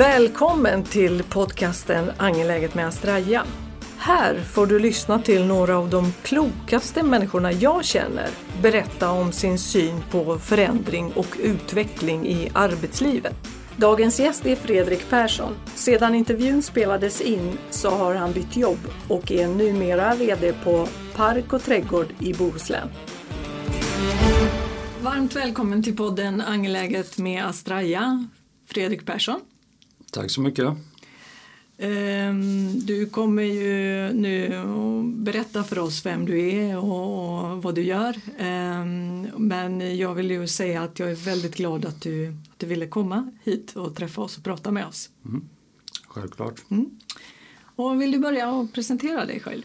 Välkommen till podcasten Angeläget med Astraja. Här får du lyssna till några av de klokaste människorna jag känner berätta om sin syn på förändring och utveckling i arbetslivet. Dagens gäst är Fredrik Persson. Sedan intervjun spelades in så har han bytt jobb och är numera VD på Park och trädgård i Bohuslän. Varmt välkommen till podden Angeläget med Astraja, Fredrik Persson. Tack så mycket. Ehm, du kommer ju nu att berätta för oss vem du är och vad du gör. Ehm, men jag vill ju säga att jag är väldigt glad att du, att du ville komma hit och träffa oss och prata med oss. Mm. Självklart. Mm. Och vill du börja och presentera dig själv?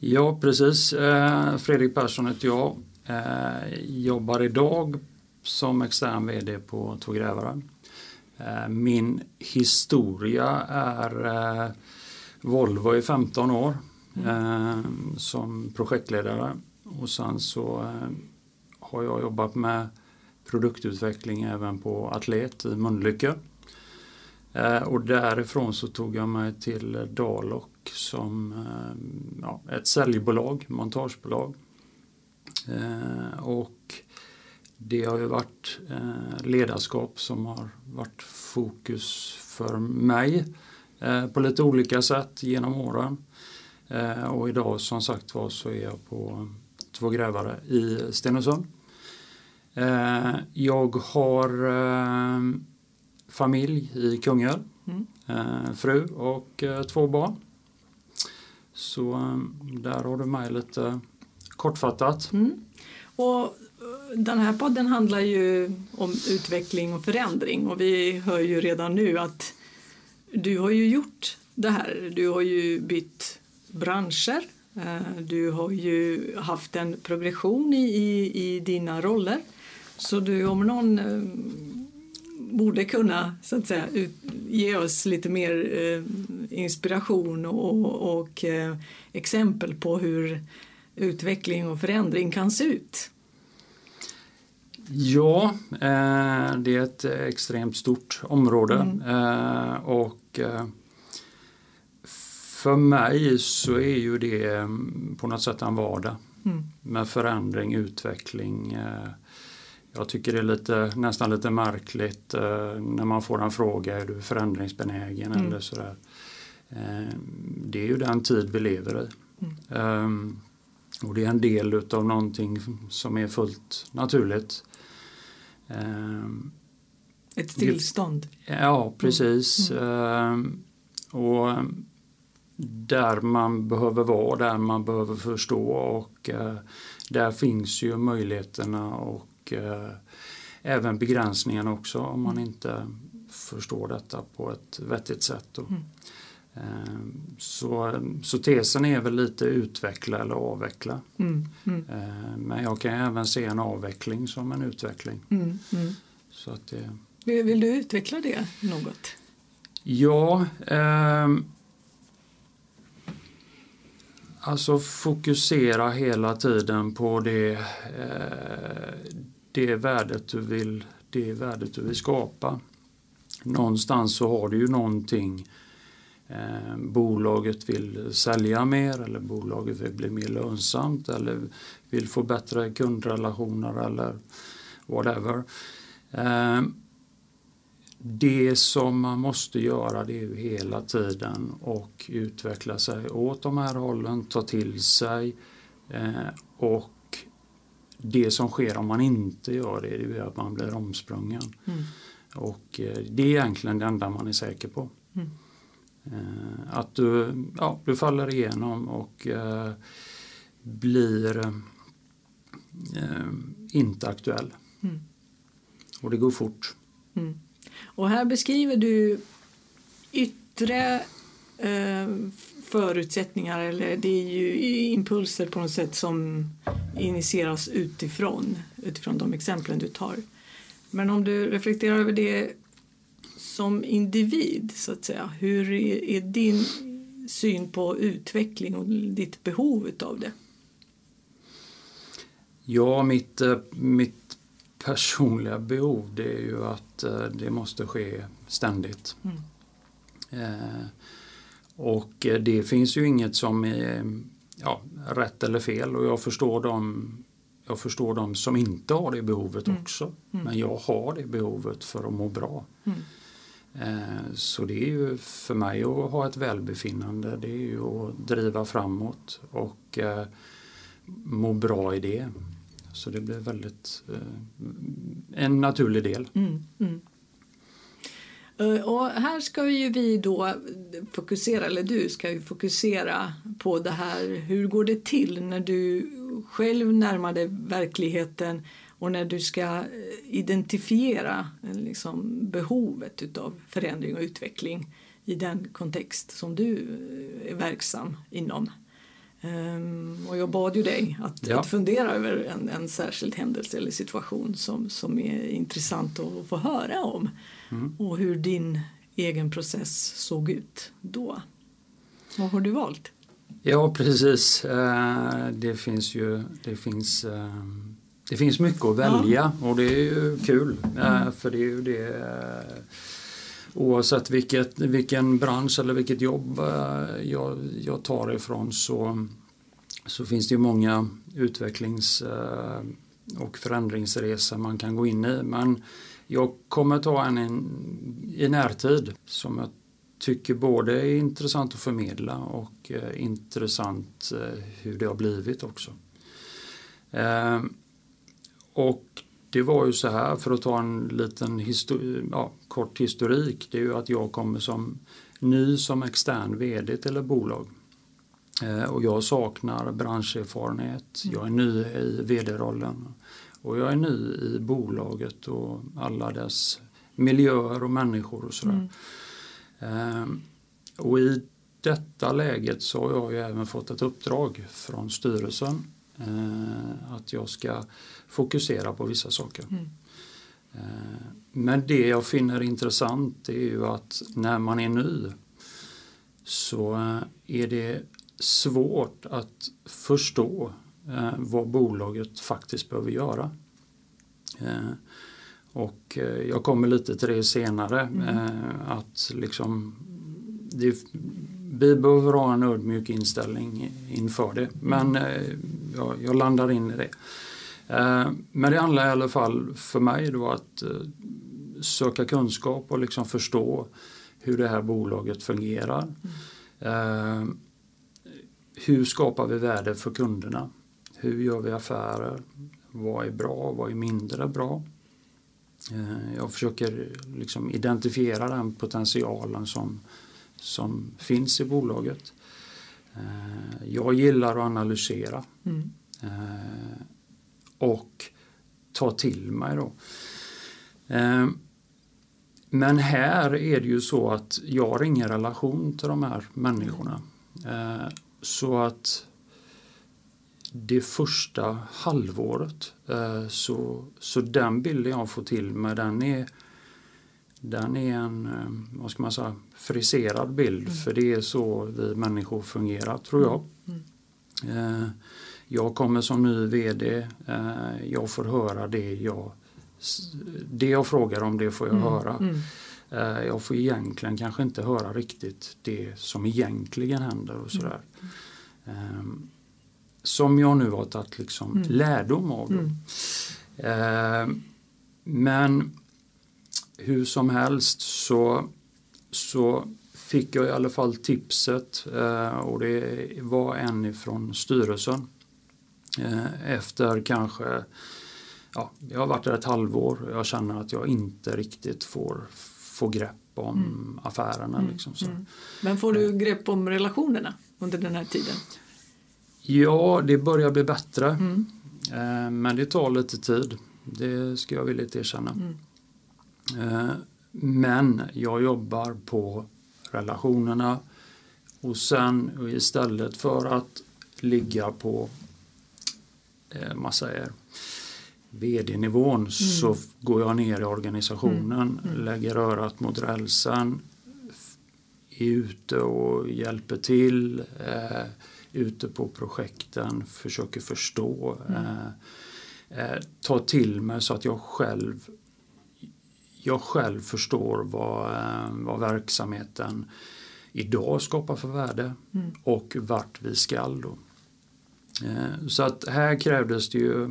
Ja, precis. Eh, Fredrik Persson heter jag. Eh, jobbar idag som extern VD på Två Grävare. Eh, min historia är eh, Volvo i 15 år mm. som projektledare och sen så har jag jobbat med produktutveckling även på Atlet i Mölnlycke. Och därifrån så tog jag mig till Dalok som ja, ett säljbolag, montagebolag. Och det har ju varit eh, ledarskap som har varit fokus för mig eh, på lite olika sätt genom åren. Eh, och idag som sagt var så är jag på Två grävare i Stenungsund. Jag har familj i Kungälv, mm. fru och två barn. Så där har du mig lite kortfattat. Mm. Och den här podden handlar ju om utveckling och förändring och vi hör ju redan nu att du har ju gjort det här. Du har ju bytt branscher. Eh, du har ju haft en progression i, i, i dina roller. Så du om någon eh, borde kunna så att säga, ut, ge oss lite mer eh, inspiration och, och eh, exempel på hur utveckling och förändring kan se ut. Ja, eh, det är ett extremt stort område mm. eh, och eh, för mig så är ju det mm, på något sätt en vardag mm. med förändring, utveckling. Jag tycker det är lite, nästan lite märkligt när man får en fråga, är du förändringsbenägen mm. eller sådär. Det är ju den tid vi lever i. Mm. Och det är en del utav någonting som är fullt naturligt. Ehm, Ett tillstånd? Ja, precis. Mm. Mm. Och där man behöver vara, där man behöver förstå och eh, där finns ju möjligheterna och eh, även begränsningarna också om man mm. inte förstår detta på ett vettigt sätt. Mm. Ehm, så, så tesen är väl lite utveckla eller avveckla. Mm, mm. Ehm, men jag kan även se en avveckling som en utveckling. Mm, mm. så att det... vill, vill, du utveckla det något? Ja, eh, alltså fokusera hela tiden på det, eh, det, värdet du vill, det värdet du vill skapa. Någonstans så har du ju någonting eh, bolaget vill sälja mer eller bolaget vill bli mer lönsamt eller vill få bättre kundrelationer eller whatever. Eh, det som man måste göra det är ju hela tiden och utveckla sig åt de här hållen, ta till sig eh, och det som sker om man inte gör det, det är att man blir omsprungen. Mm. Och eh, det är egentligen det enda man är säker på. Mm. Eh, att du, ja, du faller igenom och eh, blir eh, inte aktuell. Mm. Och det går fort. Mm. Och här beskriver du yttre eh, förutsättningar eller det är ju impulser på något sätt som initieras utifrån, utifrån de exemplen du tar. Men om du reflekterar över det som individ, så att säga. Hur är din syn på utveckling och ditt behov av det? Ja, mitt, eh, mitt personliga behov det är ju att eh, det måste ske ständigt. Mm. Eh, och det finns ju inget som är ja, rätt eller fel och jag förstår dem jag förstår de som inte har det behovet mm. också. Mm. Men jag har det behovet för att må bra. Mm. Eh, så det är ju för mig att ha ett välbefinnande, det är ju att driva framåt och eh, må bra i det. Så det blir väldigt eh, en naturlig del. Mm, mm. Och här ska ju vi då fokusera, eller du ska ju fokusera på det här, hur går det till när du själv närmar dig verkligheten och när du ska eh, identifiera eh, liksom, behovet utav förändring och utveckling i den kontext som du eh, är verksam inom. Um, och jag bad ju dig att, ja. att fundera över en, en särskild händelse eller situation som, som är intressant att få höra om mm. och hur din egen process såg ut då. Vad har du valt? Ja precis, det finns ju det finns ehm, det finns mycket att välja ja. och det är ju kul. Mm. För det är ju det eh, Oavsett vilket, vilken bransch eller vilket jobb eh, jag, jag tar ifrån så, så finns det ju många utvecklings eh, och förändringsresor man kan gå in i. Men jag kommer ta en i närtid som jag tycker både är intressant att förmedla och intressant hur det har blivit också. Och det var ju så här, för att ta en liten histori ja, kort historik, det är ju att jag kommer som ny som extern VD till ett bolag. Eh, och jag saknar branscherfarenhet, mm. jag är ny i VD-rollen och jag är ny i bolaget och alla dess miljöer och människor och sådär. Mm. Eh, och i detta läget så har jag ju även fått ett uppdrag från styrelsen att jag ska fokusera på vissa saker. Mm. Eh, men det jag finner intressant är ju att när man är ny så eh, är det svårt att förstå eh, vad bolaget faktiskt behöver göra. Och jag kommer lite till det senare mm. att liksom det, vi behöver ha en ödmjuk inställning inför det men eh, jag, jag landar in i det. Eh, men det handlar i alla fall för mig då att eh, söka kunskap och liksom förstå hur det här bolaget fungerar. Mm. Hur skapar vi värde för kunderna? Hur gör vi affärer? Vad är bra? Vad är mindre bra? Jag försöker liksom identifiera den potentialen som, som finns i bolaget. Jag gillar att analysera. Mm och ta till mig. Då. Eh, men här är det ju så att jag har ingen relation till de här människorna. Eh, så att det första halvåret eh, så, så den bilden jag får till mig den är den är en, vad ska man säga, friserad bild mm. för det är så vi människor fungerar tror jag. Mm. Mm. Jag kommer som ny VD, eh, jag får höra det jag, det jag frågar om, det får jag mm. höra. Mm. Eh, jag får egentligen kanske inte höra riktigt det som egentligen händer och sådär. Mm. Ehm, som jag nu har tagit liksom mm. lärdom av. Mm. Ehm, men hur som helst så, så fick jag i alla fall tipset eh, och det var en ifrån styrelsen Eh, efter kanske, ja, jag har varit där ett halvår och jag känner att jag inte riktigt får, får grepp om mm. affärerna. Mm. Liksom, så. Mm. Men får du grepp om relationerna under den här tiden? Ja, det börjar bli bättre. Mm. Eh, men det tar lite tid. Det ska jag villigt erkänna. Mm. Eh, men jag jobbar på relationerna och sen istället för att ligga på eh, man säger, vd-nivån mm. så går jag ner i organisationen, mm. Mm. lägger örat mot rälsen, är ute och hjälper till, eh, ute på projekten, försöker förstå, mm. eh, eh, ta till mig så att jag själv jag själv förstår vad, eh, vad verksamheten idag skapar för värde mm. och vart vi skall. Då. Eh, så att här krävdes det ju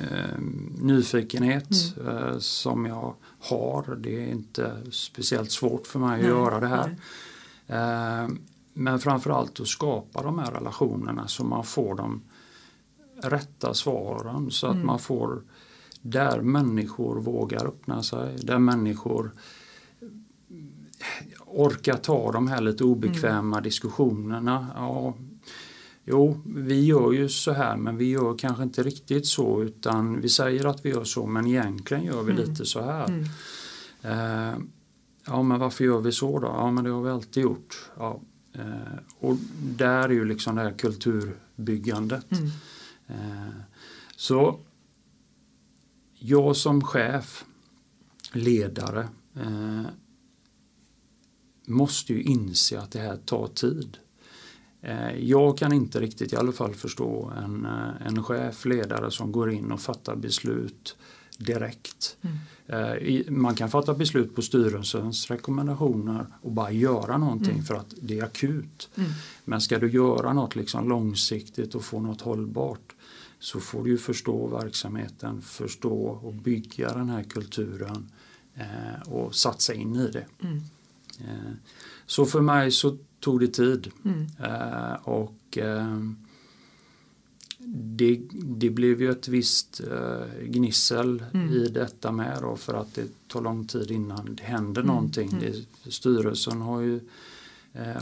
eh, nyfikenhet mm. eh, som jag har. Det är inte speciellt svårt för mig nej, att göra det här. Eh, men framförallt att skapa de här relationerna så man får de rätta svaren så att mm. man får där människor vågar öppna sig, där människor orkar ta de här lite obekväma mm. diskussionerna. Ja, jo, vi gör ju så här men vi gör kanske inte riktigt så utan vi säger att vi gör så men egentligen gör vi mm. lite så här. Mm. Eh, ja men varför gör vi så då? Ja men det har vi alltid gjort. Ja, eh, och där är ju liksom det här kulturbyggandet. Mm. Eh, så jag som chef, ledare, eh, måste ju inse att det här tar tid. Eh, jag kan inte riktigt i alla fall förstå en, eh, en chef, ledare som går in och fattar beslut direkt. Mm. Man kan fatta beslut på styrelsens rekommendationer och bara göra någonting mm. för att det är akut. Mm. Men ska du göra något liksom långsiktigt och få något hållbart så får du förstå verksamheten, förstå och bygga den här kulturen och satsa in i det. Mm. Eh, så för mig så tog det tid. Mm. Eh, och eh, det, det, blev ju ett visst gnissel mm. i detta med då för att det tar lång tid innan det händer mm. någonting. Mm. Det, styrelsen har ju,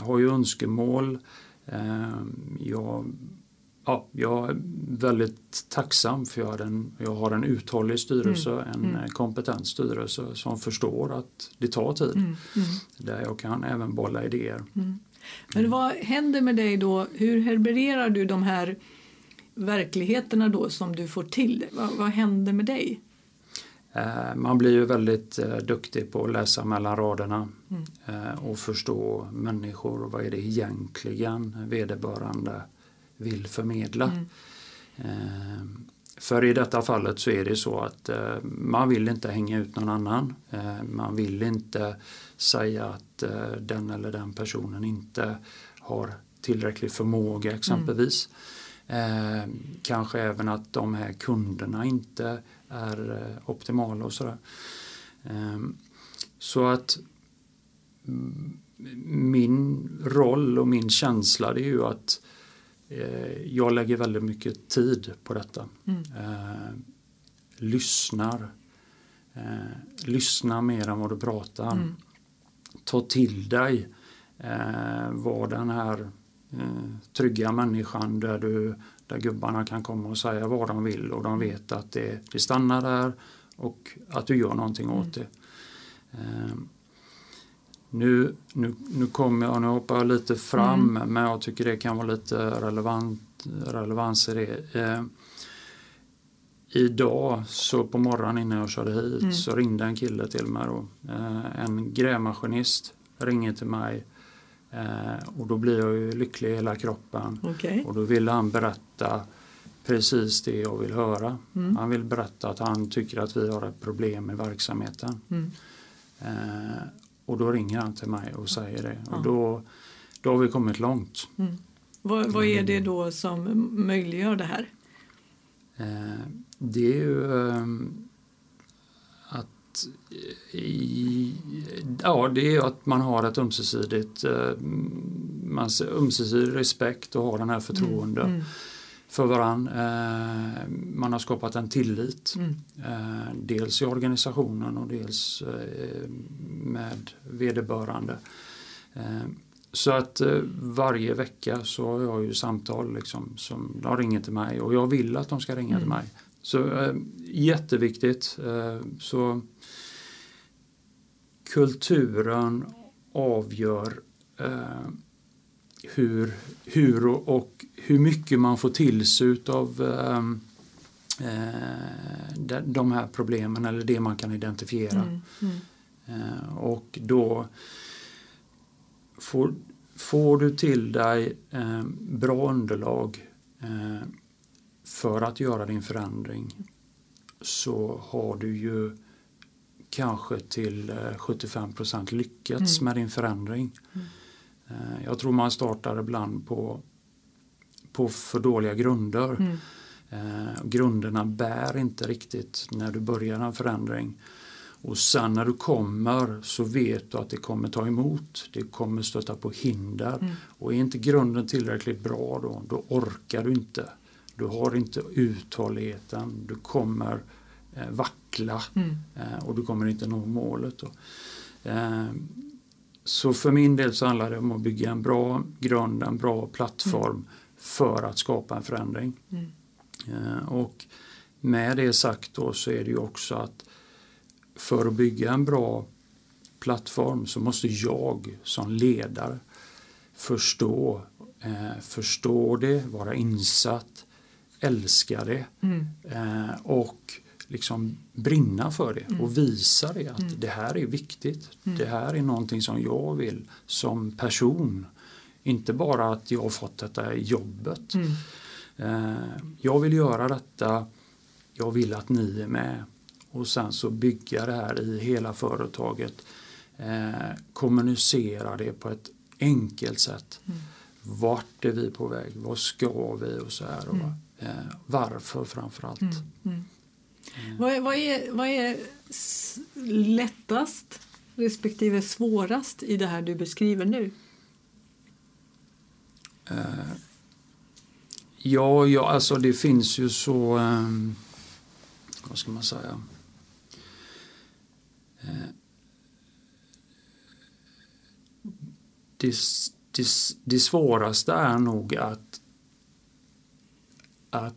har ju önskemål. Jag ja, jag är väldigt tacksam för jag, en, jag har en uthållig styrelse, mm. en mm. kompetent styrelse som förstår att det tar tid. Mm. mm. Där jag kan även bolla idéer. Mm. Men vad händer med dig då? Hur herbererar du de här verkligheterna då som du får till? Vad, vad händer med dig? Eh, man blir ju väldigt eh, duktig på att läsa mellan raderna mm. eh, och förstå människor och vad är det egentligen vederbörande vill förmedla. Mm. Eh, för i detta fallet så är det så att eh, man vill inte hänga ut någon annan. Eh, man vill inte säga att den eller den personen inte har tillräcklig förmåga exempelvis. Mm. kanske även att de här kunderna inte är optimala och sådär. så att mm, min roll och min känsla det är ju att jag lägger väldigt mycket tid på detta. Mm. Eh, lyssnar. Eh, lyssna mer än vad du pratar. Mm. Ta till dig eh, vad den här eh, trygga människan där, du, där gubbarna kan komma och säga vad de vill och de vet att det, det stannar där och att du gör någonting åt mm. det. Nu, nu, nu kommer jag, nu hoppar jag lite fram mm. men jag tycker det kan vara lite relevant, relevans i det. Eh, idag så på morgonen innan jag körde hit mm. så ringde en kille till mig då. Eh, en grävmaskinist ringer till mig eh, och då blir jag ju lycklig i hela kroppen. Okay. Och då ville han berätta precis det jag vill höra. Mm. Han vill berätta att han tycker att vi har ett problem i verksamheten. Mm. Eh, och då ringer han till mig och säger det. Och då, då har vi kommit långt. Mm. Vad, vad, är det då som möjliggör det här? Eh, det är ju eh, att i, ja, det är att man har ett ömsesidigt eh, man, ömsesidig respekt och har den här förtroende. Mm. Mm för varann. Eh, man har skapat en tillit. Mm. Eh, dels i organisationen och dels eh, med vederbörande. Så att varje vecka så har jag ju samtal liksom, som de ringer till mig och jag vill att de ska ringa mm. till mig. Så jätteviktigt. Så kulturen avgör hur, hur och hur mycket man får till sig av ehm, eh, de här problemen eller det man kan identifiera. Mm, mm. Eh, och då får, får du till dig eh, bra underlag eh, för att göra din förändring så har du ju kanske till 75% lyckats mm. med din förändring. Mm. Jag tror man startar ibland på, på för dåliga grunder. Mm. Grunderna bär inte riktigt när du börjar en förändring. Och sen när du kommer så vet du att det kommer ta emot. Det kommer stöta på hinder. Mm. Och är inte grunden tillräckligt bra då, då orkar du inte. Du har inte uthålligheten. Du kommer eh, vackla mm. eh, och du kommer inte nå målet. Då. Så för min del så handlar det om att bygga en bra grund, en bra plattform mm. för att skapa en förändring. Mm. Eh, och med det sagt då så är det ju också att för att bygga en bra plattform så måste jag som ledare förstå, eh, förstå det, vara insatt, älska det mm. eh, och liksom brinna för det mm. och visa det att mm. det här är viktigt. Mm. Det här är någonting som jag vill som person. Inte bara att jag har fått detta jobbet. Mm. Eh, jag vill göra detta, jag vill att ni är med och sen så bygga det här i hela företaget. Eh, kommunicera det på ett enkelt sätt. Mm. Vart är vi på väg? Vad ska vi? och så här. Mm. Och, eh, varför framförallt. Mm. Mm. Eh. Vad, är, vad, är, vad är lättast respektive svårast i det här du beskriver nu? Eh, ja, ja, alltså det finns ju så, eh, vad ska man säga, det, det, det svåraste är nog att, att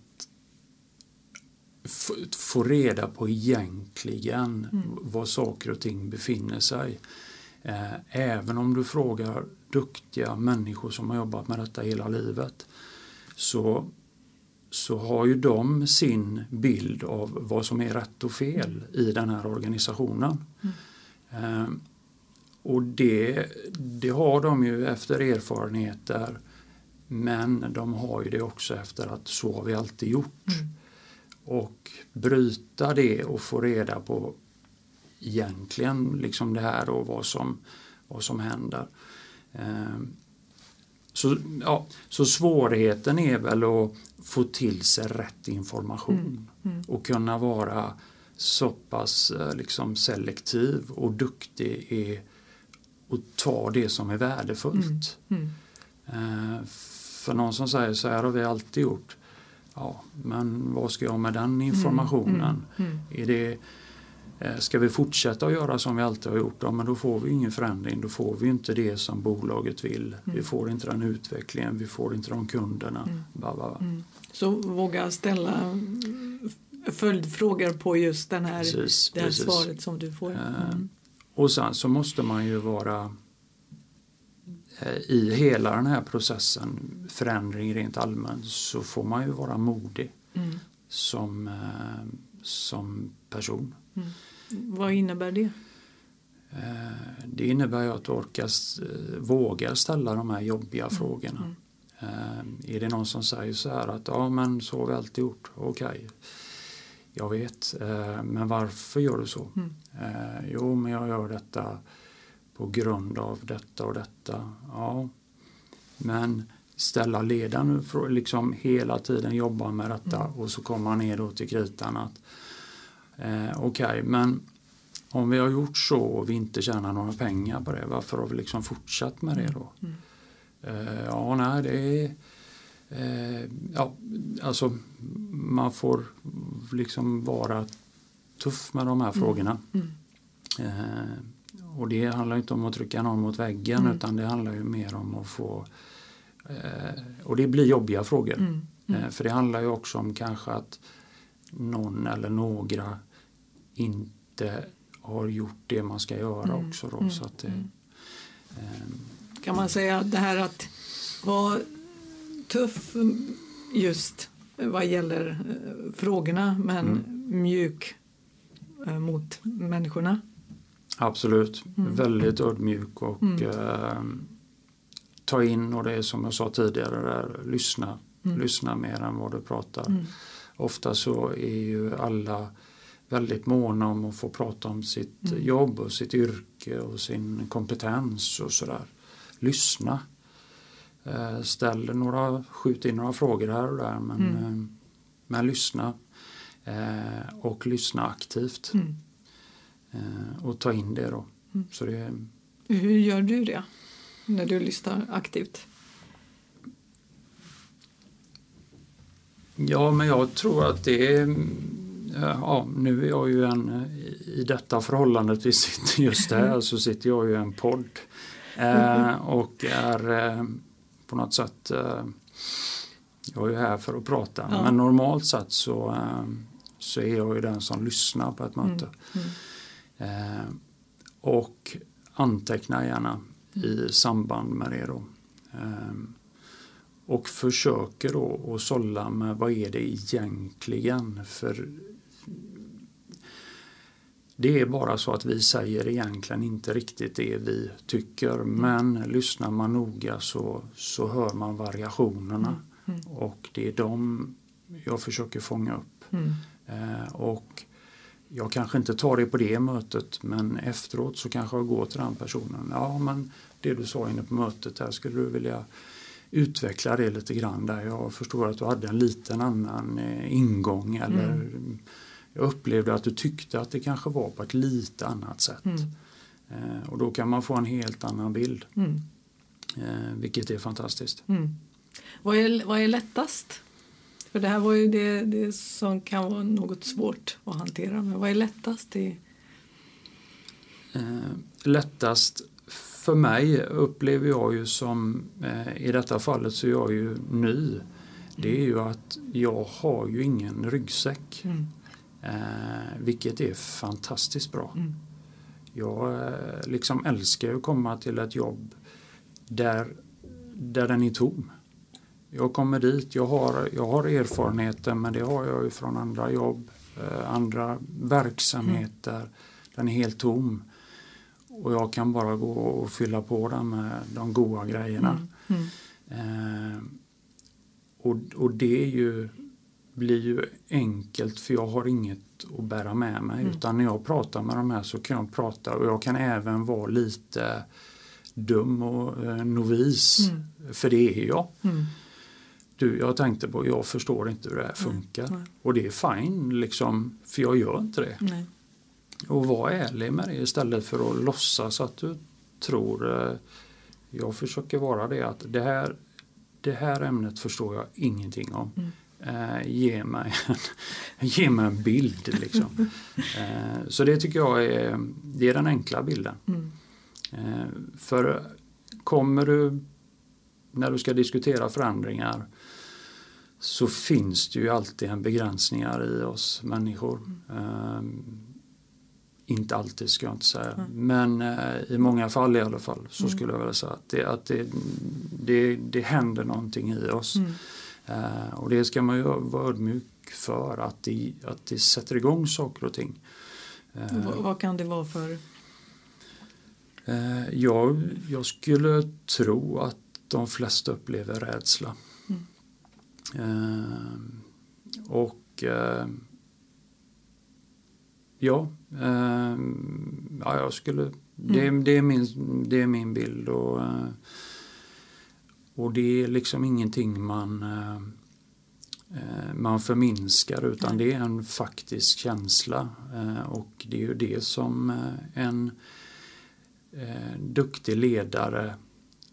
få reda på egentligen mm. var saker och ting befinner sig. Eh, även om du frågar duktiga människor som har jobbat med detta hela livet så, så har ju de sin bild av vad som är rätt och fel i den här organisationen. Mm. Eh, och det, det har de ju efter erfarenheter men de har ju det också efter att så har vi alltid gjort. Mm. Och bryta det och få reda på egentligen liksom det här och vad som, vad som händer. Eh, så, ja, så svårigheten är väl att få till sig rätt information mm. Mm. och kunna vara så pass eh, liksom selektiv och duktig i och ta det som är värdefullt. Mm. Mm. Eh, för någon som säger så här har vi alltid gjort. Ja, men vad ska jag med den informationen? Mm. mm, mm. Är det, eh, ska vi fortsätta att göra som vi alltid har gjort? Ja, men då får vi ingen förändring. Då får vi inte det som bolaget vill. Vi mm. får inte den utvecklingen. Vi får inte de kunderna. Bah, bah, bah. Så våga ställa följdfrågor på just den här, precis, det här precis. svaret som du får. Eh, och sen så måste man ju vara i hela den här processen, förändring rent allmänt, så får man ju vara modig mm. som, eh, som person. Mm. Vad innebär det? Eh, det innebär ju att du orkar, vågar ställa de här jobbiga mm. frågorna. Mm. Är det någon som säger så här att ja men så har vi alltid gjort, okej. Okay jag vet, eh, men varför gör du så? Mm. Eh, jo, men jag gör detta på grund av detta och detta. Ja, men ställa ledaren nu, liksom hela tiden jobba med detta mm. och så kommer man ner då till kritan att eh, okej, okay, men om vi har gjort så och vi inte tjänar några pengar på det, varför har vi liksom fortsatt med det då? Mm. Eh, ja, nej, det är eh, ja, alltså man får liksom vara tuff med de här mm. frågorna. Mm. Eh, och det handlar inte om att trycka någon mot väggen mm. utan det handlar ju mer om att få eh, och det blir jobbiga frågor. Mm. Mm. Eh, för det handlar ju också om kanske att någon eller några inte har gjort det man ska göra mm. också. Då, så att det, eh, kan man säga att det här att vara tuff just vad gäller eh, frågorna men mm. mjuk eh, mot människorna. Absolut, mm. väldigt ödmjuk och mm. eh, ta in och det är som jag sa tidigare, där, lyssna. Mm. Lyssna mer än vad du pratar. Mm. Ofta så är ju alla väldigt måna om att få prata om sitt Mm. jobb och sitt yrke och sin kompetens och sådär. Lyssna. Eh, Ställ några, skjut in några frågor här och där men, eh, men lyssna. Eh, Och lyssna aktivt och ta in det då. Mm. Så det, Hur gör du det när du lyssnar aktivt? Ja, men jag tror att det är... Ja, nu är jag ju en... I detta förhållandet vi sitter just här så sitter jag ju i en podd. Eh, och är eh, på något sätt... Eh, jag är ju här för att prata. Ja. Men normalt sett så, eh, så är jag ju den som lyssnar på ett möte. Mm. Eh, och anteckna gärna i samband med det då. Eh, och försöker då att sålla med vad är det egentligen för det är bara så att vi säger egentligen inte riktigt det vi tycker men lyssnar man noga så, så hör man variationerna Mm. och det är de jag försöker fånga upp. Mm. Eh, och jag kanske inte tar det på det mötet men efteråt så kanske jag går till den personen. Ja men det du sa inne på mötet här skulle du vilja utveckla det lite grann där. Jag förstår att du hade en liten annan eh, ingång eller Mm. jag upplevde att du tyckte att det kanske var på ett lite annat sätt. Mm. Eh, och då kan man få en helt annan bild Mm. eh, vilket är fantastiskt. Mm. Vad, är, vad är lättast? För det här var ju det, det som kan vara något svårt att hantera. Men vad är lättast? I, Eh, lättast för mig upplever jag ju som, eh, i detta fallet så är jag ju ny, det är ju att jag har ju ingen ryggsäck. mm. Eh, vilket är fantastiskt bra. Mm. Jag liksom älskar att komma till ett jobb där, där den är tom. Jag kommer dit, jag har, jag har erfarenheter men det har jag ju från andra jobb, eh, andra verksamheter. Den är helt tom. Och jag kan bara gå och fylla på den med de goda grejerna. Mm. Mm. Eh, och, och det är ju, blir ju enkelt för jag har inget att bära med mig Mm. utan när jag pratar med de här så kan jag prata och jag kan även vara lite dum och eh, novis Mm. för det är jag. Mm. Du, jag tänkte på, jag förstår inte hur det här funkar nej. och det är fine liksom, för jag gör inte det. Nej. Och var ärlig med det istället för att låtsas att du tror. eh, Jag försöker vara det att det här, det här ämnet förstår jag ingenting om. Mm. Eh, ge, mig en, ge mig en bild liksom. eh, så det tycker jag är, det är den enkla bilden. Mm. Eh, för kommer du när du ska diskutera förändringar så finns det ju alltid en begränsningar i oss människor. Eh, inte alltid ska jag inte säga, Mm. men eh, i många fall i alla fall så Mm. skulle jag vilja säga att det, att det, det, det händer någonting i oss. Eh, och det ska man ju vara ödmjuk för, att det, att det sätter igång saker och ting. Eh, Vad, vad kan det vara för... Eh, jag, jag skulle tro att de flesta upplever rädsla. Mm. Eh, och eh, ja, eh, ja, jag skulle, det, det, är min, det är min bild. Och, eh, och det är liksom ingenting man, eh, eh, man förminskar utan det är en faktisk känsla. Och det är ju det som en duktig ledare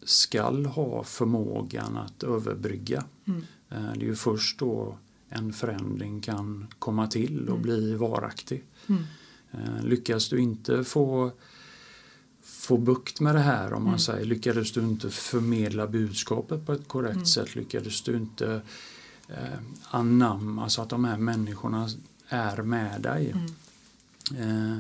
skall ha förmågan att överbrygga. Mm. Eh, det är ju först då en förändring kan komma till och Mm. bli varaktig. Mm. Eh, lyckas du inte få, få bukt med det här, om man Mm. säger, lyckades du inte förmedla budskapet på ett korrekt Mm. sätt, lyckades du inte eh, anamma så att de här människorna är med dig. Mm. Eh,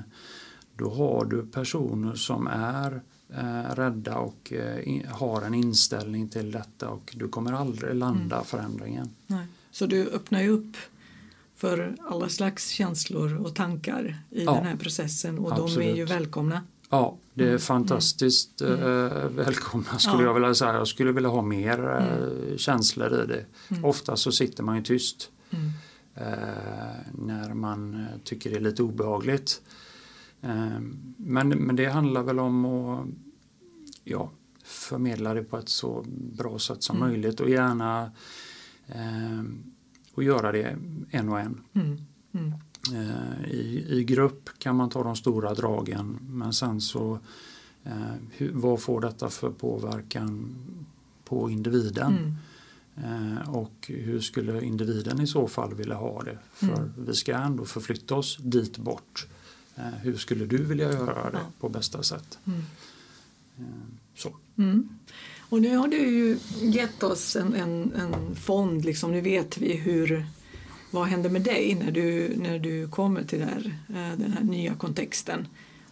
då har du personer som är eh, rädda och eh, in, har en inställning till detta och du kommer aldrig landa Mm. förändringen. Nej. Så du öppnar ju upp för alla slags känslor och tankar i Ja. den här processen och de är Absolut. ju välkomna. Ja, det är Mm, fantastiskt mm. eh, välkomna skulle Ja. jag vilja säga. Jag skulle vilja ha mer eh, känslor i det. Mm. Ofta så sitter man ju tyst. Mm. när man tycker det är lite obehagligt. Men, men det handlar väl om att ja, förmedla det på ett så bra sätt som mm. möjligt och gärna eh, och göra det en och en. Mm. Mm. Eh, i, I grupp kan man ta de stora dragen men sen så eh, hur, vad får detta för påverkan på individen? Mm. Eh, och hur skulle individen i så fall vilja ha det? För mm. vi ska ändå förflytta oss dit bort. Eh, hur skulle du vilja göra det på bästa sätt? Mm. Eh, så. Mm. Och nu har du ju gett oss en, en, en fond, liksom. nu vet vi hur, vad händer med dig när du, när du kommer till här, eh, den här nya kontexten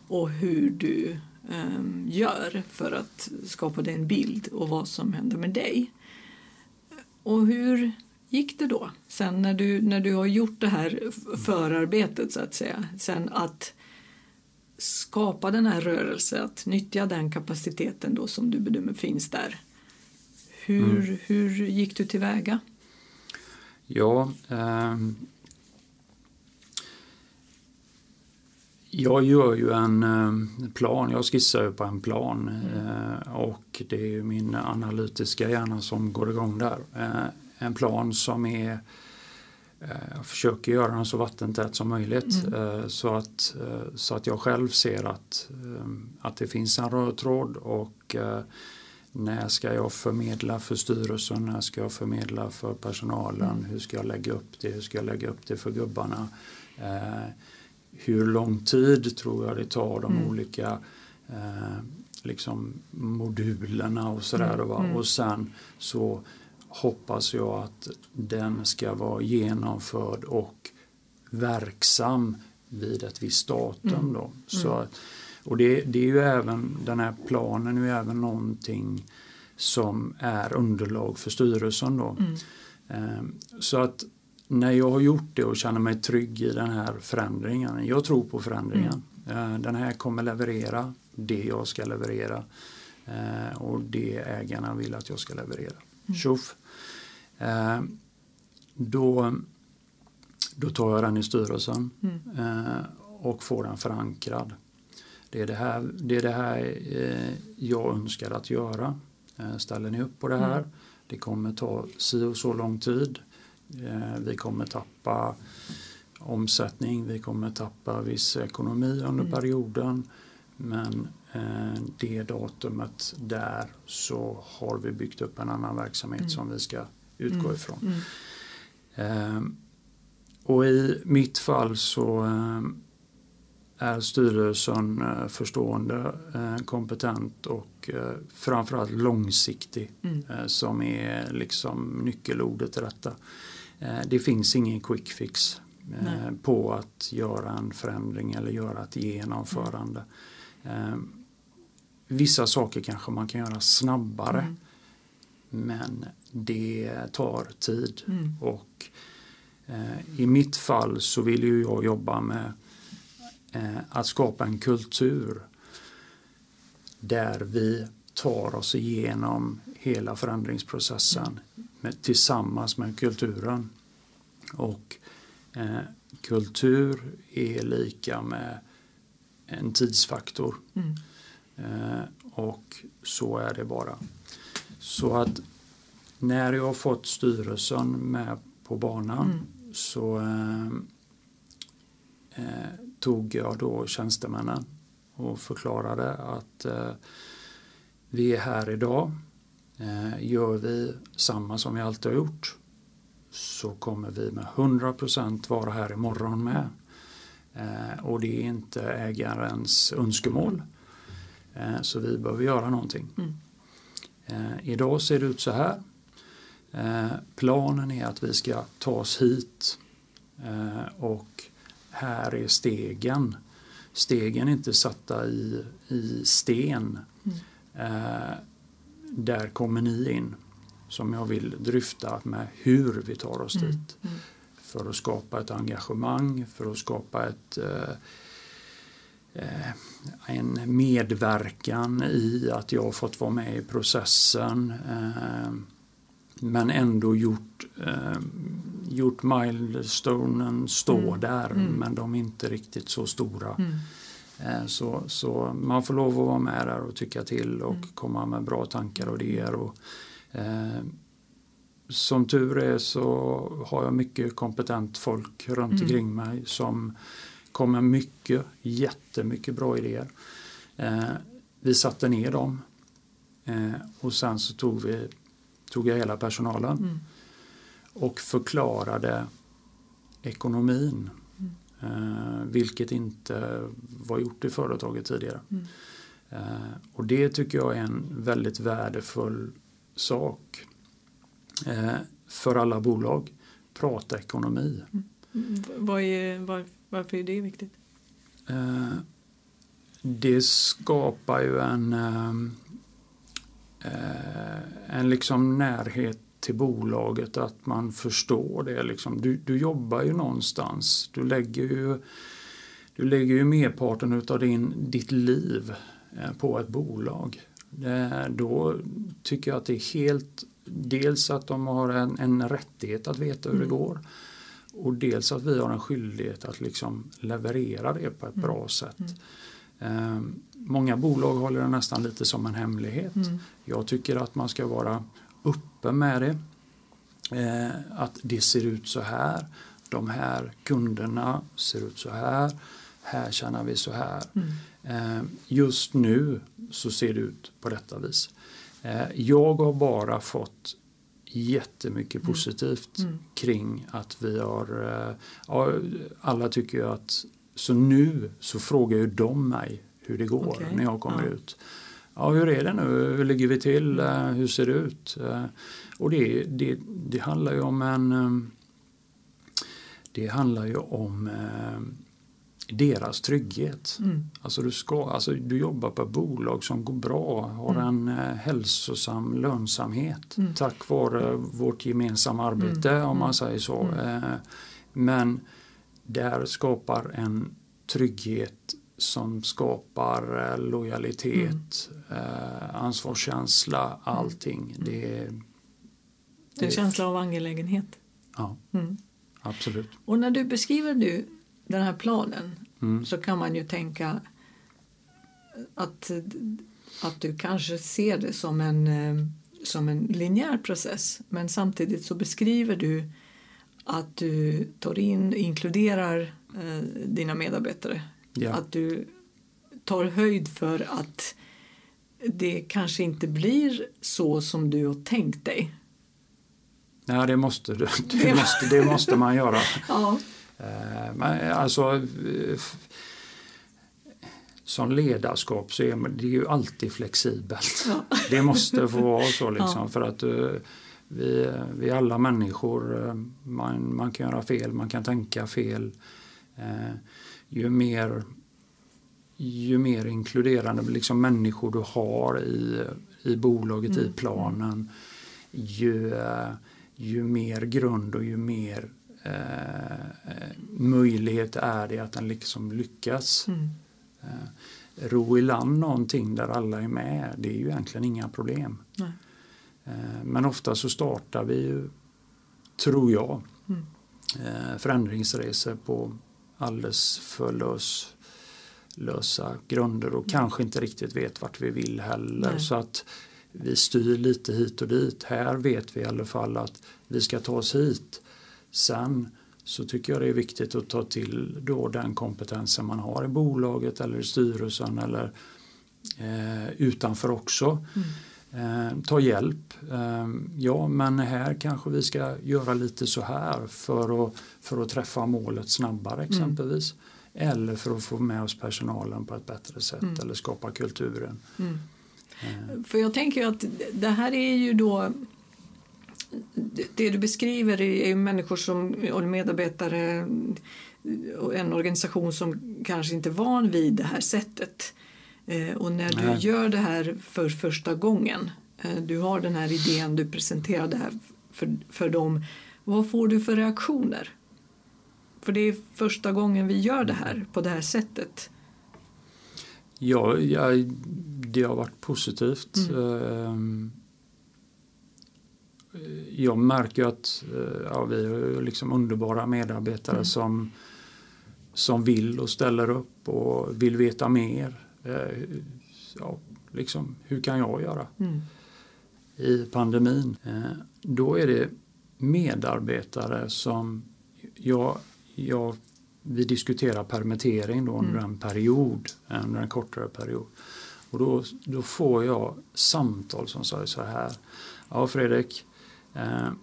och hur du um, gör för att skapa dig en bild och vad som händer med dig. Och hur gick det då sen när du, när du har gjort det här förarbetet så att säga, sen att skapa den här rörelsen, att nyttja den kapaciteten då som du bedömer finns där. Hur, mm. hur gick du tillväga? Ja, eh, jag gör ju en eh, plan, jag skissar ju på en plan mm. eh, och det är ju min analytiska hjärna som går igång där. Eh, en plan som är jag eh, försöker göra den så vattentät som möjligt mm. Eh, så, att, eh, så att jag själv ser att, att det finns en röd tråd och när ska jag förmedla för styrelsen, när ska jag förmedla för personalen, mm. hur ska jag lägga upp det, hur ska jag lägga upp det för gubbarna. hur lång tid tror jag det tar de mm. olika liksom modulerna och sådär. Mm. Och mm. sen så hoppas jag att den ska vara genomförd och verksam vid ett visst datum. Mm. Då. Så, mm. och det, det, är ju även, den här planen är ju även någonting som är underlag för styrelsen. Då. Mm. Ehm, så att när jag har gjort det och känner mig trygg i den här förändringen, jag tror på förändringen. Mm. Ehm, den här kommer leverera det jag ska leverera ehm, och det ägarna vill att jag ska leverera. Tjoff! Eh, då, då tar jag den i styrelsen eh, och får den förankrad. Det är det här, det är det här eh, jag önskar att göra. Ställer ni upp på det här? Mm. Det kommer ta si och så lång tid. Vi kommer tappa omsättning, vi kommer tappa viss ekonomi under mm. perioden. Men det datumet där så har vi byggt upp en annan verksamhet mm. som vi ska utgå mm. ifrån. Mm. Eh, och i mitt fall så eh, är styrelsen eh, förstående, eh, kompetent och eh, framförallt långsiktig mm. Eh, som är liksom nyckelordet i detta. Det finns ingen quick fix på att göra en förändring eller göra ett genomförande. Mm. Vissa saker kanske man kan göra snabbare. Mm. Men det tar tid mm. och eh, i mitt fall så vill ju jag jobba med eh, att skapa en kultur där vi tar oss igenom hela förändringsprocessen med, tillsammans med kulturen. Och eh, kultur är lika med en tidsfaktor. Mm. Eh, och så är det bara. Så att när jag har fått styrelsen med på banan mm. så eh, eh, tog jag då tjänstemännen och förklarade att eh, vi är här idag. Eh, gör vi samma som vi alltid har gjort så kommer vi med 100% vara här imorgon med. Eh, och det är inte ägarens önskemål. Eh, så vi behöver göra någonting. Mm. Eh, idag ser det ut så här. Eh, planen är att vi ska ta oss hit och här är stegen. Stegen är inte satta i, i sten. Mm. Där kommer ni in som jag vill dryfta med hur vi tar oss mm. dit. Mm. För att skapa ett engagemang, för att skapa ett en medverkan i att jag fått vara med i processen. Eh, men ändå gjort, eh, gjort milestonen stå Mm. där Mm. men de är inte riktigt så stora. Mm. Eh, Så, så man får lov att vara med där och tycka till och Mm. komma med bra tankar och idéer. Och, eh, som tur är så har jag mycket kompetent folk runt Mm. omkring mig som kommer mycket, jättemycket bra idéer. Eh, vi satte ner dem eh, och sen så tog, vi, tog jag hela personalen Mm. och förklarade ekonomin. Mm. Eh, vilket inte var gjort i företaget tidigare. Mm. Eh, och det tycker jag är en väldigt värdefull sak eh, för alla bolag. Prata ekonomi. Mm. Vad är, var, varför är det viktigt? Eh, det skapar ju en, eh, eh, en liksom närhet till bolaget att man förstår det. Liksom. Du, du jobbar ju någonstans. Du lägger ju, du lägger ju merparten utav din, ditt liv på ett bolag. Då tycker jag att det är helt Dels att de har en, en rättighet att veta hur det Mm. går och dels att vi har en skyldighet att liksom leverera det på ett Mm. bra sätt. Eh, många bolag håller det nästan lite som en hemlighet. Mm. Jag tycker att man ska vara öppen med det. Eh, att det ser ut så här. De här kunderna ser ut så här. Här tjänar vi så här. Eh, just nu så ser det ut på detta vis. Eh, jag har bara fått jättemycket Mm. positivt Mm. kring att vi har, eh, ja, alla tycker ju att, så nu så frågar ju de mig hur det går Okej, när jag kommer ja. ut. Ja, hur är det nu? Hur ligger vi till? Eh, Hur ser det ut? Eh, Och det, det, det handlar ju om en det handlar ju om deras trygghet. Mm. Alltså du, ska, alltså du jobbar på ett bolag som går bra, har Mm. en eh, hälsosam lönsamhet Mm. tack vare vårt gemensamma arbete Mm. om man Mm. säger så. Mm. Eh, men där skapar en trygghet som skapar eh, lojalitet, ansvarskänsla, allting. Det, Det är en känsla av angelägenhet. Ja, absolut. Och när du beskriver nu den här planen Mm. så kan man ju tänka att, att du kanske ser det som en, eh, som en linjär process men samtidigt så beskriver du att du tar in, inkluderar eh, dina medarbetare. Ja. Att du tar höjd för att det kanske inte blir så som du har tänkt dig. Nej, det måste, du- det måste, det måste man göra. Ja. Eh, Men alltså, eh, som ledarskap så är man- det ju alltid flexibelt. Ja. Det måste få vara så liksom Ja. för att eh, vi, vi är alla människor. eh, Man, man kan göra fel, man kan tänka fel. Eh, Ju mer, ju mer inkluderande liksom människor du har i, i bolaget, i Mm. planen, ju, eh, ju mer grund och ju mer eh, eh, möjlighet är det att den liksom lyckas. Mm. Eh, ro i land någonting där alla är med, det är ju egentligen inga problem. Nej. Eh, men ofta så startar vi ju, tror jag, Mm. eh, förändringsresor på alldeles för lös, lösa grunder och kanske inte riktigt vet vart vi vill heller. Nej. Så att vi styr lite hit och dit. Här vet vi i alla fall att vi ska ta oss hit. Sen så tycker jag det är viktigt att ta till då den kompetensen man har i bolaget eller i styrelsen eller eh, utanför också. Mm. Eh, ta hjälp. Eh, ja, men här kanske vi ska göra lite så här för att, för att träffa målet snabbare exempelvis. Eller för att få med oss personalen på ett bättre sätt Mm. eller skapa kulturen. Mm. Eh, För jag tänker att det här är ju då det du beskriver är ju människor som och medarbetare och en organisation som kanske inte är van vid det här sättet. Eh, Och när du Nej. gör det här för första gången, eh, du har den här idén, du presenterar det här för, för dem, vad får du för reaktioner? För det är första gången vi gör det här på det här sättet. Ja, ja, det har varit positivt. Mm. Ehm, jag märker att ja, vi har liksom underbara medarbetare mm. som, som vill och ställer upp och vill veta mer. Ja, liksom, hur kan jag göra? Mm. I pandemin, då är det medarbetare som jag, jag vi diskuterar permittering då under mm. en period, under en kortare period. Och då, då får jag samtal som säger så här. Ja Fredrik, eh,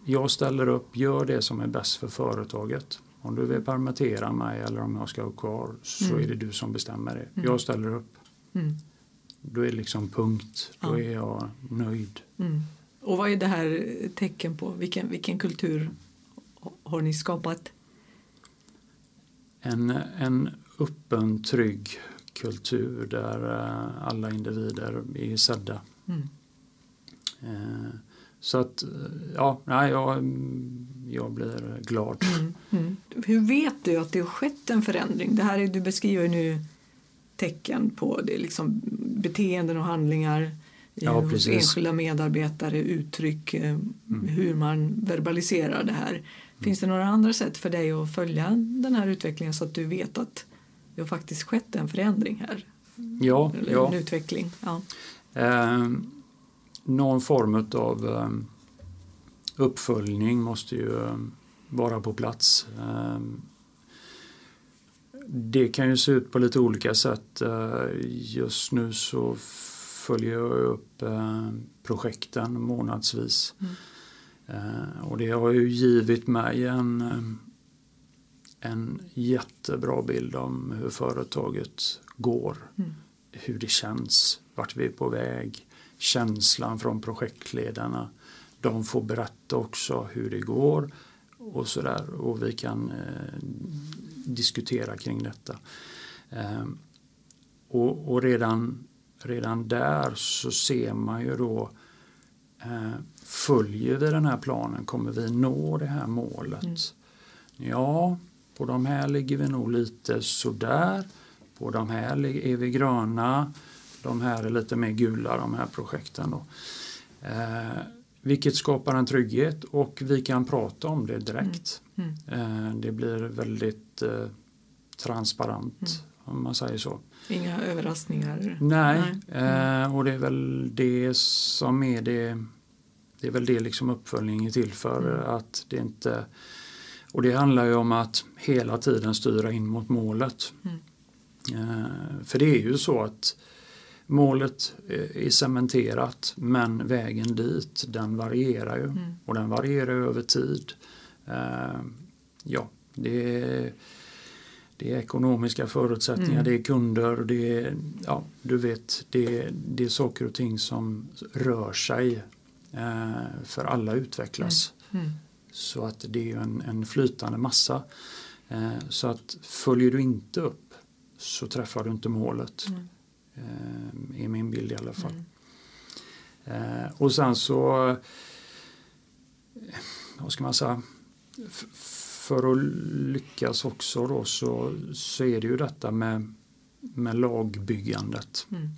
jag ställer upp, gör det som är bäst för företaget. Om du vill permittera mig eller om jag ska ha kvar så mm. är det du som bestämmer det. Mm. Jag ställer upp. Mm. Då är det liksom punkt. Då ja. är jag nöjd. Mm. Och vad är det här tecken på? Vilken, vilken kultur har ni skapat? En, en öppen, trygg kultur där eh, alla individer är sedda. Mm. Eh, så att, ja, nej, jag, jag blir glad. Mm, mm. Hur vet du att det har skett en förändring? Det här är, du beskriver nu tecken på det, liksom beteenden och handlingar ja, hos enskilda medarbetare, uttryck, eh, mm. hur man verbaliserar det här. Finns det några andra sätt för dig att följa den här utvecklingen så att du vet att det har faktiskt skett en förändring här? Ja, Eller ja. en utveckling. Ja. Eh, någon form av eh, uppföljning måste ju eh, vara på plats. Eh, det kan ju se ut på lite olika sätt. Just nu så följer jag upp projekten månadsvis. Mm. Och det har ju givit mig en, en jättebra bild om hur företaget går. Mm. Hur det känns, vart vi är på väg, känslan från projektledarna. De får berätta också hur det går och sådär och vi kan eh, diskutera kring detta. Eh, och, och, redan, redan där så ser man ju då eh, följer vi den här planen, kommer vi nå det här målet? Mm. Ja, på de här ligger vi nog lite sådär. På de här är vi gröna. De här är lite mer gula, de här projekten. Då. Eh, vilket skapar en trygghet och vi kan prata om det direkt. Mm. Mm. Eh, det blir väldigt eh, transparent mm. om man säger så. Inga överraskningar? Nej, Nej. Eh, och det är väl det som är det det är väl det liksom uppföljning är till för. Mm. Att det inte, och det handlar ju om att hela tiden styra in mot målet. Mm. Eh, för det är ju så att målet är cementerat men vägen dit den varierar ju mm. och den varierar över tid. Eh, ja, det är, det är ekonomiska förutsättningar, mm. det är kunder, det är, ja, du vet, det, det är saker och ting som rör sig Eh, för alla utvecklas. Mm. Mm. Så att det är en, en flytande massa. Eh, så att följer du inte upp så träffar du inte målet. Eh, är min bild i alla fall. Mm. Och sen så, vad ska man säga, för att lyckas också då så, så är det ju detta med, med lagbyggandet. Mm.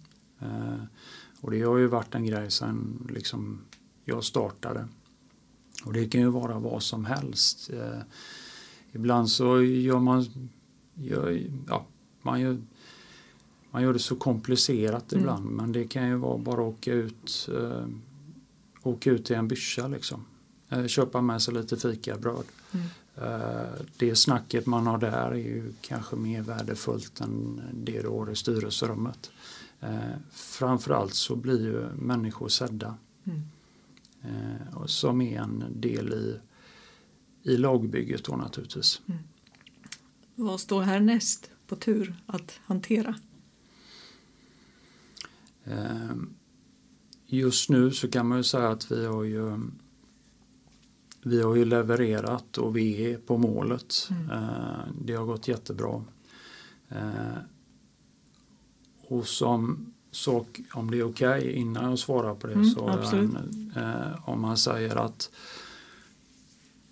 och det har ju varit en grej sen liksom jag startade. Och det kan ju vara vad som helst. Eh, ibland så gör man, gör, ja, man, gör, man gör det så komplicerat mm. ibland men det kan ju vara bara att åka ut, eh, åka ut till en byscha liksom. Eh, köpa med sig lite fikabröd. Mm. Eh, det snacket man har där är ju kanske mer värdefullt än det du har i styrelserummet. Eh, framförallt så blir ju människor sedda. Mm eh, som är en del i, i lagbygget då naturligtvis. Mm. Vad står härnäst på tur att hantera? Eh, just nu så kan man ju säga att vi har ju vi har ju levererat och vi är på målet. Mm. Eh, det har gått jättebra. Eh, och som sak, om det är okej okay, innan jag svarar på det, mm, så en, eh, om man säger att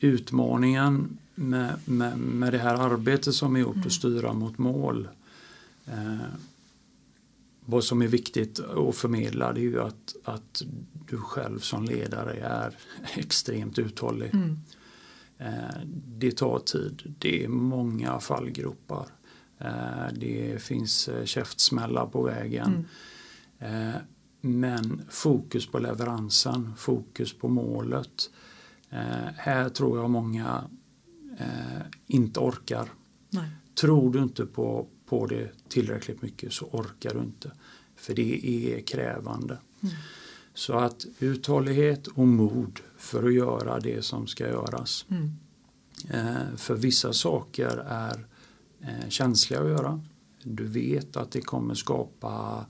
utmaningen med, med, med det här arbetet som är gjort mm. att styra mot mål. Eh, vad som är viktigt att förmedla det är ju att, att du själv som ledare är extremt uthållig. Mm. Eh, det tar tid, det är många fallgropar. Eh, det finns eh, käftsmällar på vägen. Mm. Men fokus på leveransen, fokus på målet. Här tror jag många inte orkar. Nej. Tror du inte på, på det tillräckligt mycket så orkar du inte. För det är krävande. Mm. Så att uthållighet och mod för att göra det som ska göras. Mm. Eh, för vissa saker är eh, känsliga att göra. Du vet att det kommer skapa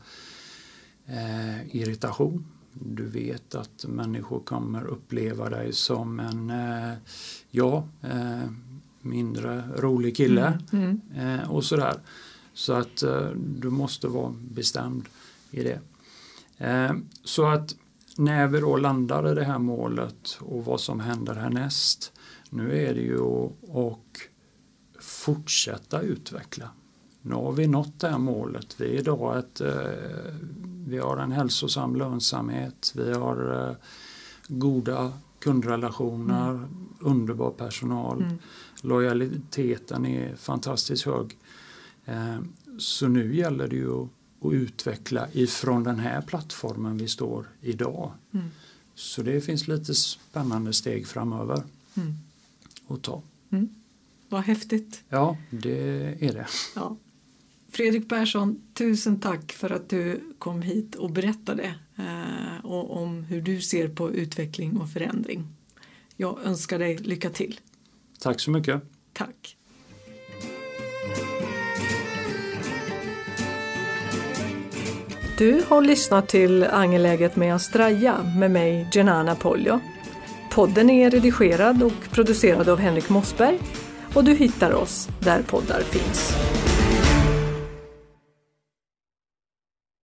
eh, irritation. Du vet att människor kommer uppleva dig som en, eh, ja, eh, mindre rolig kille mm. Mm. och sådär. Så att du måste vara bestämd i det. Eh, så att när vi då landar i det här målet och vad som händer härnäst. Nu är det ju att fortsätta utveckla. Nu har vi nått det här målet. Vi är idag ett, eh, vi har en hälsosam lönsamhet. Vi har eh, goda kundrelationer, mm. underbar personal. Mm. Lojaliteten är fantastiskt hög. Så nu gäller det ju och utveckla ifrån den här plattformen vi står idag. Mm. Så det finns lite spännande steg framöver mm. att ta. Mm. Vad häftigt. Ja, det är det. Ja. Fredrik Persson, tusen tack för att du kom hit och berättade eh, om hur du ser på utveckling och förändring. Jag önskar dig lycka till. Tack så mycket. Tack. Du har lyssnat till Angeläget med Astraja med mig Genana Poljo. Podden är redigerad och producerad av Henrik Mossberg och du hittar oss där poddar finns.